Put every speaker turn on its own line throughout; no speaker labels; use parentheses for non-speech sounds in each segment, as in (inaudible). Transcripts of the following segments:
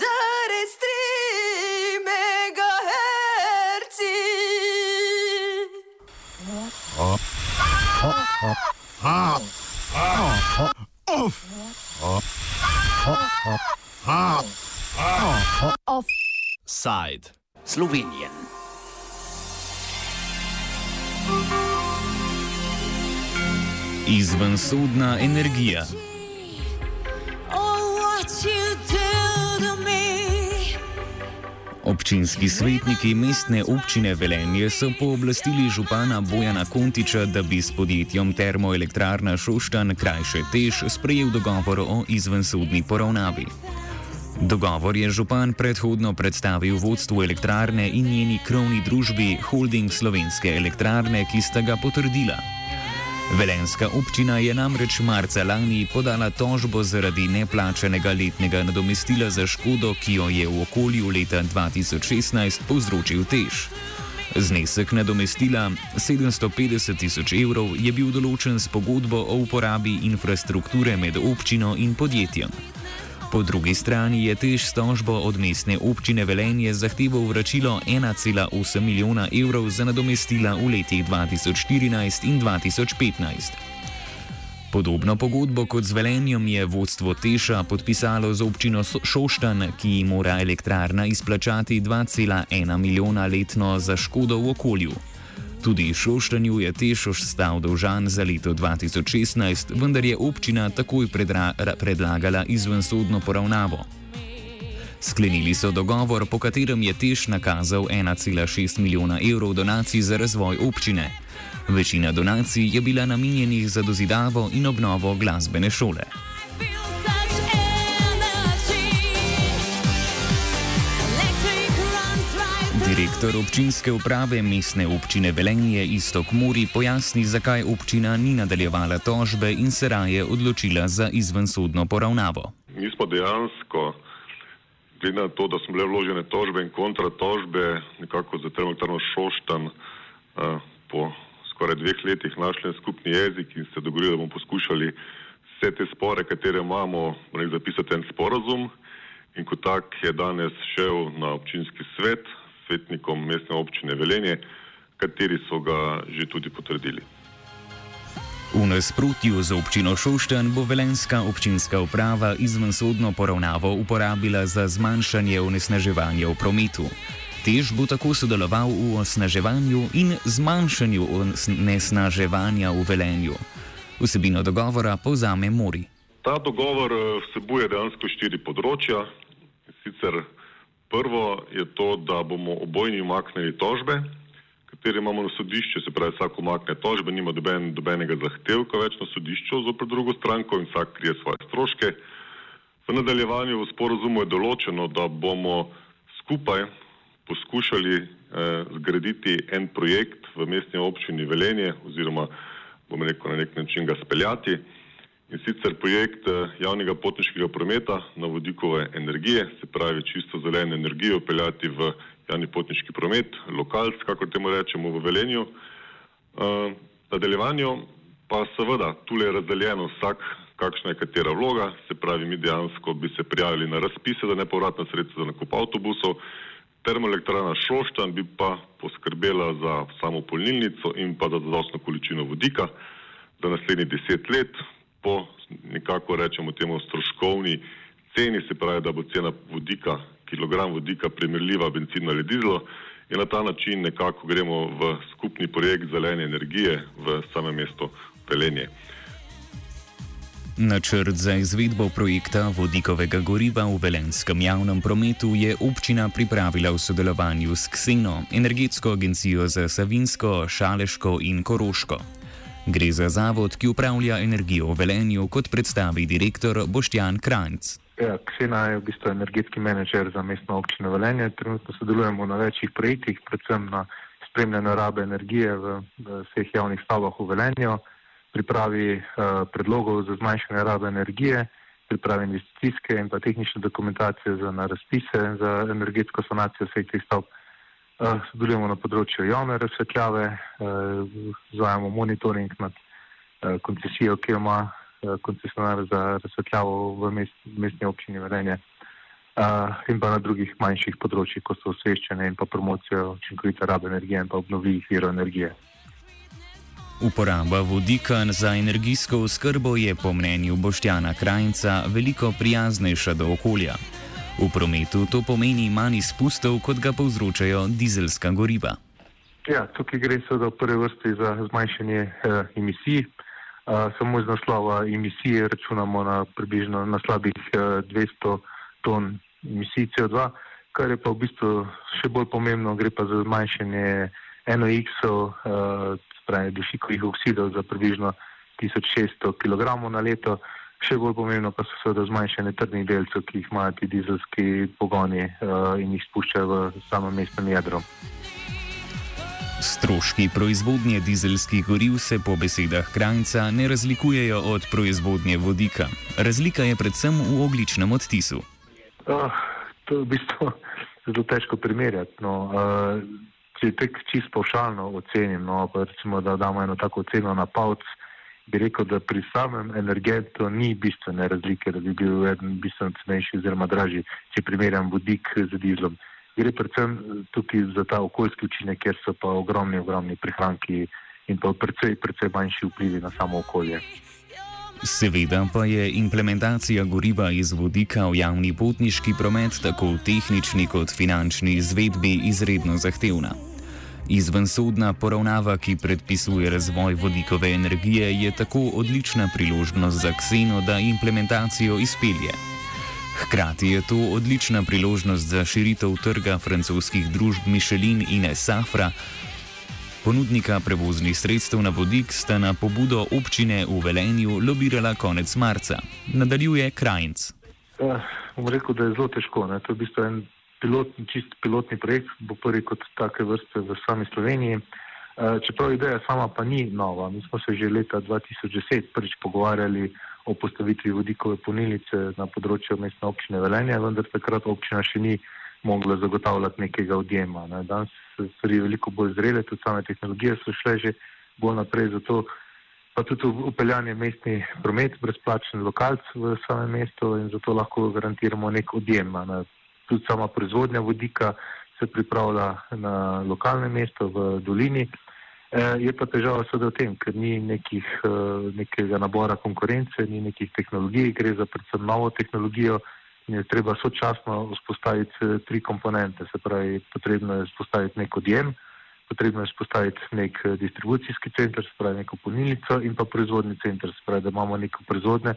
zares tri megaherci.
Offside.
Slovenija.
Izvensodna energija. Občinski svetniki mestne občine Velenje so pooblastili župana Bojana Kontiča, da bi s podjetjem Termoelektrarna Šoštan krajše tež sprejel dogovor o izvensodni poravnavi. Dogovor je župan predhodno predstavil vodstvu elektrarne in njeni krovni družbi Holding Slovenske elektrarne, ki sta ga potrdila. Velenska občina je namreč marca lani podala tožbo zaradi neplačanega letnega nadomestila za škodo, ki jo je v okolju leta 2016 povzročil tež. Znesek nadomestila 750 tisoč evrov je bil določen s pogodbo o uporabi infrastrukture med občino in podjetjem. Po drugi strani je tež s tožbo od mestne občine Velenje zahteval vračilo 1,8 milijona evrov za nadomestila v letih 2014 in 2015. Podobno pogodbo kot z Velenjem je vodstvo Teša podpisalo z občino Šoštan, ki ji mora elektrarna izplačati 2,1 milijona letno za škodo v okolju. Tudi Šoštanju je Teš ostal dolžan za leto 2016, vendar je občina takoj predra, ra- predlagala izvensodno poravnavo. Sklenili so dogovor, po katerem je Teš nakazal 1,6 milijona evrov donacij za razvoj občine. Večina donacij je bila namenjenih za dozidavo in obnovo glasbene šole. Direktor občinske uprave mestne občine Velenje Istok Muri pojasni, zakaj občina ni nadaljevala tožbe in se raje odločila za izvensodno poravnavo.
Mi smo dejansko, glede na to, da smo bile vložene tožbe in kontratožbe, nekako za termoelektrarno Šoštan uh, po skoraj dveh letih našli en skupni jezik in se dogovorili, da bomo poskušali vse te spore, katere imamo, zapisati en sporazum. In kot tak je danes šel na občinski svet svetnikom mestne občine Velenje, kateri so ga že tudi potrdili.
V nasprotju z občino Šoštan bo velenska občinska uprava izvensodno poravnavo uporabila za zmanjšanje onesnaževanja v prometu. Tež bo tako sodeloval v osnaževanju in zmanjšanju onesnaževanja v Velenju. Vsebino dogovora povzame Mori.
Ta dogovor eh, vsebuje dejansko štiri področja. Sicer prvo je to, da bomo obojni umaknili tožbe, katere imamo na sodišču, se pravi, vsak umakne tožbe, nima doben, dobenega zahtevka več na sodišču zopr drugo stranko in vsak krije svoje stroške. V nadaljevanju v sporozumu je določeno, da bomo skupaj poskušali eh, zgraditi en projekt v mestni občini Velenje oziroma bomo rekel na nek način ga speljati. In sicer projekt eh, javnega potniškega prometa na vodikove energije, se pravi čisto zeleno energijo peljati v javni potniški promet, lokalc, kako temu rečemo v Velenju. Uh, nadaljevanju pa seveda tule je razdeljeno vsak, kakšna je katera vloga, se pravi mi dejansko bi se prijavili na razpise za nepovratna sredstva za nakup avtobusov, termoelektrana Šoštan bi pa poskrbela za samo polnilnico in pa za zadostno količino vodika za naslednjih deset let po nekako rečemo temu stroškovni ceni, se pravi, da bo cena vodika, kilogram vodika primerljiva benzinu ali dizlu in na ta način nekako gremo v skupni projekt zelene energije v samem mestu Velenje.
Načrt za izvedbo projekta vodikovega goriva v velenskem javnem prometu je občina pripravila v sodelovanju s Kseno, energetsko agencijo za Savinsko, Šaleško in Koroško. Gre za zavod, ki upravlja energijo v Velenju, kot predstavi direktor Boštjan Kranc.
Ja, Ksena je v bistvu energetski menedžer za mestno občino Velenje. Trenutno sodelujemo na večjih projektih, predvsem na spremljanju rabe energije v, v vseh javnih stavbah v Velenju, pripravi uh, predlogov za zmanjšanje rabe energije, pripravi investicijske in pa tehnične dokumentacije za razpise za energetsko sanacijo vseh teh stavb. Uh, sodelujemo na področju javne razsvetljave, uh, izvajamo monitoring nad uh, koncesijo, ki jo ima koncesionar za razsvetljavo v mest, mestni občini Velenje. In pa na drugih manjših področjih, kot so osveščanje in pa promocija učinkovite rabe energije in pa obnovljivih virov energije.
Uporaba vodika za energijsko oskrbo je po mnenju Boštjana Krajnca veliko prijaznejša do okolja. V prometu to pomeni manj izpustov, kot ga povzročajo dizelska goriva.
Ja, tukaj gre seveda v prvi vrsti za zmanjšanje eh, emisij. Uh, samo iz naslova emisije računamo na približno na slabih uh, 200 ton emisij CO2, kar je pa v bistvu še bolj pomembno, gre pa za zmanjšanje NOx-ov, uh, pravi dušikovih oksidov za približno 1600 kg na leto. Še bolj pomembno pa so seveda zmanjšanje trdnih delcev, ki jih imajo ti dizelski pogoni uh, in jih spuščajo v samem mestnem jedru.
Stroški proizvodnje dizelskih goriv se po besedah Krajnca ne razlikujejo od proizvodnje vodika. Razlika je predvsem v ogličnem odtisu.
Uh, to je v bistvu (laughs) zelo težko primerjati. No. Uh, če tek čisto pavšalno ocenim, no, recimo, da damo eno tako oceno na palc, bi rekel, da pri samem energentu ni bistvene razlike, da bi bil eden bistveno cenejši oziroma dražji, če primerjam vodik z dizlom. Gre predvsem tukaj za ta okoljski učinek, kjer so pa ogromni, ogromni prihranki in pa precej, precej manjši vplivi na samo okolje.
Seveda pa je implementacija goriva iz vodika v javni potniški promet tako v tehnični kot finančni izvedbi izredno zahtevna. Izvensodna poravnava, ki predpisuje razvoj vodikove energije, je tako odlična priložnost za Kseno, da implementacijo izpelje. Hkrati je to odlična priložnost za širitev trga francoskih družb Michelin in Safra. Ponudnika prevoznih sredstev na vodik sta na pobudo občine v Velenju lobirala konec marca. Nadaljuje Krajnc.
Uh, bom rekel, da je zelo težko. Ne? To je v bistvu en pilotni, čist pilotni projekt, bo prvi kot take vrste v sami Sloveniji. Uh, čeprav ideja sama pa ni nova. Mi smo se že leta 2010 prvič pogovarjali o postavitvi vodikove ponilnice na področju mestne občine Velenja, vendar takrat občina še ni mogla zagotavljati nekega odjema. Ne. Danes so stvari veliko bolj zrele, tudi same tehnologije so šle že bolj naprej, zato pa tudi upeljanje mestni promet, brezplačen lokalc v samem mestu in zato lahko garantiramo nek odjem. Ne. Tudi sama proizvodnja vodika se pripravlja na lokalnem mestu v dolini. Je pa težava seveda v tem, ker ni nekih, nekega nabora konkurence, ni nekih tehnologij, gre za predvsem novo tehnologijo, je treba sočasno vzpostaviti eh, tri komponente. Se pravi, potrebno je vzpostaviti nek odjem, potrebno je vzpostaviti nek distribucijski center, se pravi neko polnilnico in pa proizvodni center, se pravi, da imamo neko proizvodne.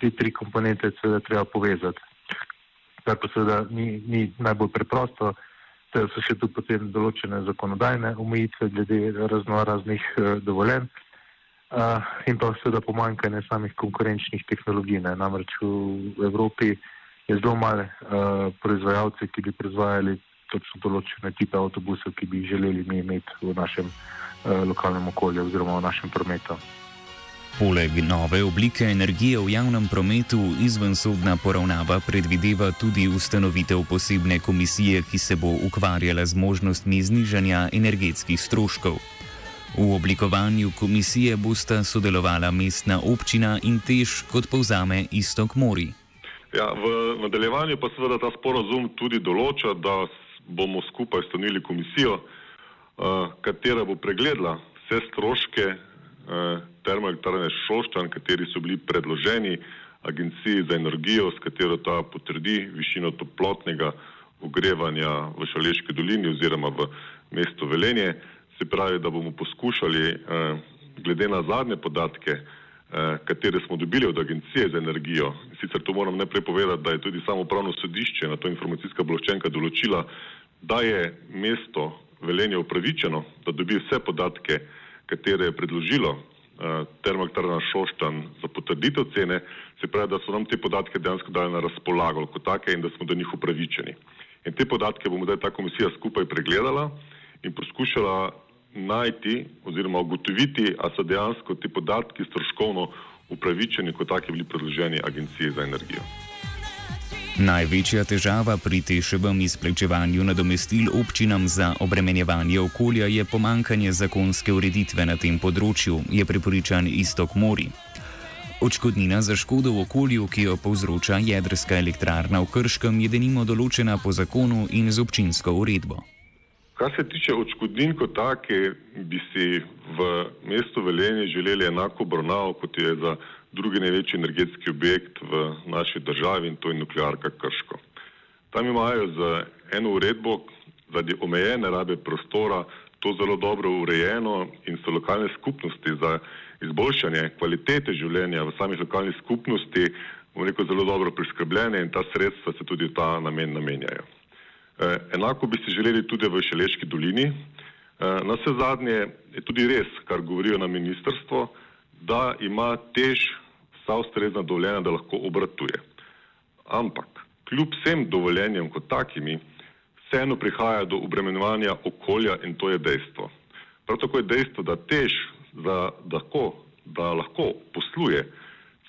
Te tri komponente seveda treba povezati. Kar pa seveda ni, ni najbolj preprosto, te so še tu potem določene zakonodajne omejitve glede razno raznih uh, dovoljenj. Uh, in pa seveda pomankanje samih konkurenčnih tehnologij. Ne. Namreč v Evropi je zelo malo uh, proizvajalcev, ki bi proizvajali točno določene tipe avtobusov, ki bi želeli mi imeti v našem uh, lokalnem okolju oziroma v našem prometu.
Poleg nove oblike energije v javnem prometu, izvensodna poravnava predvideva tudi ustanovitev posebne komisije, ki se bo ukvarjala z možnostmi znižanja energetskih stroškov. V oblikovanju komisije bosta sodelovala mestna občina in tež, kot povzame Istok Mori.
Ja, v nadaljevanju pa seveda ta sporozum tudi določa, da bomo skupaj ustanovili komisijo, uh, katera bo pregledala vse stroške uh, termoelektrarne Šoštan, kateri so bili predloženi agenciji za energijo, s katero ta potrdi višino toplotnega ogrevanja v Šaleški dolini oziroma v mestu Velenje. Se pravi, da bomo poskušali, uh, glede na zadnje podatke, Eh, katere smo dobili od Agencije za energijo. Sicer to moram najprej povedati, da je tudi samo upravno sodišče na to informacijska bloščenka določila, da je mesto Velenje upravičeno, da dobi vse podatke, katere je predložilo termoelektrarna Šoštan za potrditev cene, se pravi, da so nam te podatke dejansko dali na razpolago kot take in da smo do njih upravičeni. In te podatke bomo zdaj ta komisija skupaj pregledala in poskušala najti oziroma ugotoviti, ali so dejansko ti podatki stroškovno upravičeni, kot taki bili predloženi Agenciji za energijo.
Največja težava pri teševem izplačevanju nadomestil občinam za obremenjevanje okolja je pomankanje zakonske ureditve na tem področju, je pripričan Istok Mori. Očkodnina za škodo v okolju, ki jo povzroča jedrska elektrarna v Krškem, je denimo določena po zakonu in z občinsko uredbo.
Kar se tiče odškodnin kot take, bi si v mestu Velenje želeli enako obravnavo, kot je za drugi največji energetski objekt v naši državi in to je nuklearka Krško. Tam imajo z eno uredbo zaradi omejene rabe prostora to zelo dobro urejeno in so lokalne skupnosti za izboljšanje kvalitete življenja v samih lokalnih skupnosti rekel, zelo dobro priskrbljene in ta sredstva se tudi v ta namen namenjajo. E, enako bi si želeli tudi v Šeleški dolini. E, na vse zadnje je tudi res, kar govorijo na ministrstvo, da ima tež vsa ustrezna dovoljenja, da lahko obratuje. Ampak kljub vsem dovoljenjem kot takimi, vseeno prihaja do obremenjevanja okolja in to je dejstvo. Prav tako je dejstvo, da tež, da, da, ko, da lahko posluje,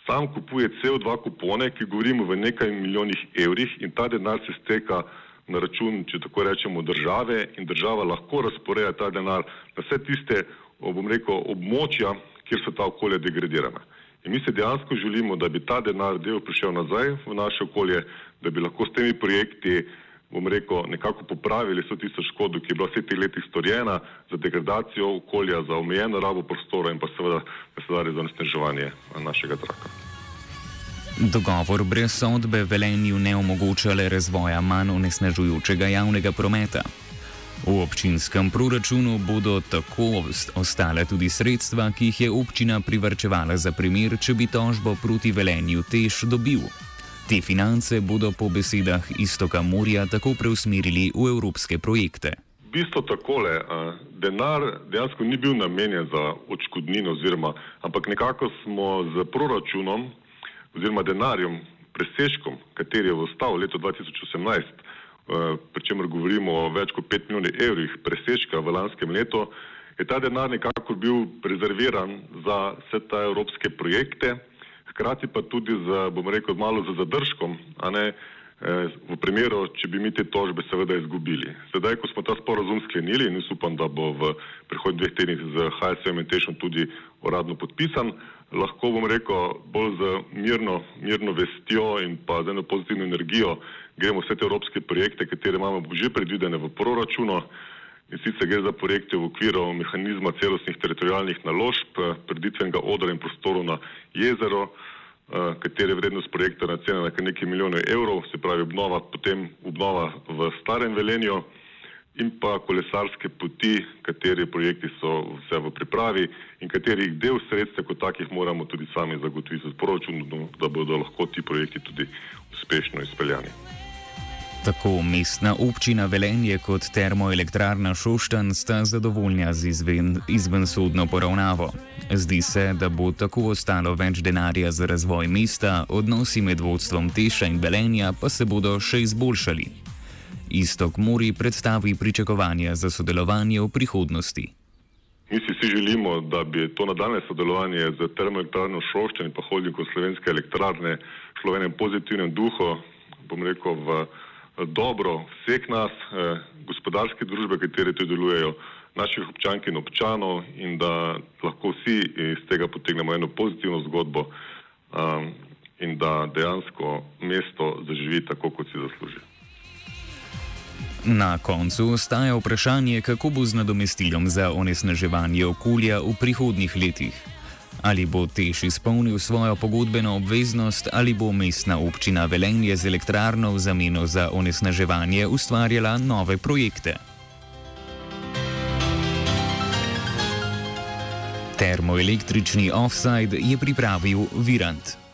sam kupuje CO2 kupone, ki govorimo v nekaj milijonih evrih in ta denar se steka na račun, če tako rečemo, države in država lahko razporeja ta denar na vse tiste, bom rekel, območja, kjer so ta okolja degradirana. In mi se dejansko želimo, da bi ta denar del prišel nazaj v naše okolje, da bi lahko s temi projekti, bom rekel, nekako popravili vso tisto škodo, ki je bila vse te leti storjena za degradacijo okolja, za omejeno rabo prostora in pa seveda, seveda za nasneževanje našega zraka.
Dogovor brez sodbe Velenju ne omogočale razvoja manj onesnažujočega javnega prometa. V občinskem proračunu bodo tako ostale tudi sredstva, ki jih je občina privrčevala za primer, če bi tožbo proti velenju tež dobil. Te finance bodo po besedah Istoka Morja tako preusmerili v evropske projekte.
Bistvo takole, denar dejansko ni bil namenjen za odškodnino, oziroma, ampak nekako smo z proračunom oziroma denarjem, presežkom, kateri je ostal v letu 2018, Eh, pri čemer govorimo o več kot 5 milijonih evrih presežka v lanskem letu, je ta denar nekako bil rezerviran za vse te evropske projekte, hkrati pa tudi z, bom rekel, malo za zadržkom, a ne eh, v primeru, če bi mi te tožbe seveda izgubili. Sedaj, ko smo ta sporazum sklenili in upam, da bo v prihodnjih dveh tednih z HSM in Tešom tudi uradno podpisan, lahko bom rekel bolj z mirno, mirno vestjo in pa z eno pozitivno energijo gremo vse te evropske projekte, katere imamo že predvidene v proračunu. In sicer gre za projekte v okviru mehanizma celostnih teritorijalnih naložb, preditvenega odra in prostoru na jezero, eh, katere vrednost projekta na kar nekaj milijonov evrov, se pravi obnova, potem obnova v starem velenju in pa kolesarske poti, kateri projekti so vse v pripravi in katerih del sredstev kot takih moramo tudi sami zagotoviti z proračunom, da bodo lahko ti projekti tudi uspešno izpeljani.
Tako mestna občina Velenje kot termoelektrarna Šoštan sta zadovoljna z izven, izvensodno poravnavo. Zdi se, da bo tako ostalo več denarja za razvoj mesta, odnosi med vodstvom Teša in Velenja pa se bodo še izboljšali. Istok Mori predstavi pričakovanja za sodelovanje v prihodnosti.
Mi si vsi želimo, da bi to nadaljne sodelovanje z termoelektrarno Šoštan in pa holdingom Slovenske elektrarne šlo v enem pozitivnem duhu, bom rekel, v dobro vseh nas, eh, gospodarske družbe, katere tu delujejo, naših občank in občanov in da lahko vsi iz tega potegnemo eno pozitivno zgodbo um, in da dejansko mesto zaživi tako, kot si zasluži.
Na koncu ostaja vprašanje, kako bo z nadomestilom za onesnaževanje okolja v prihodnjih letih. Ali bo Tež izpolnil svojo pogodbeno obveznost, ali bo mestna občina Velenje z elektrarno v zameno za onesnaževanje ustvarjala nove projekte. Termoelektrični offside je pripravil Virant.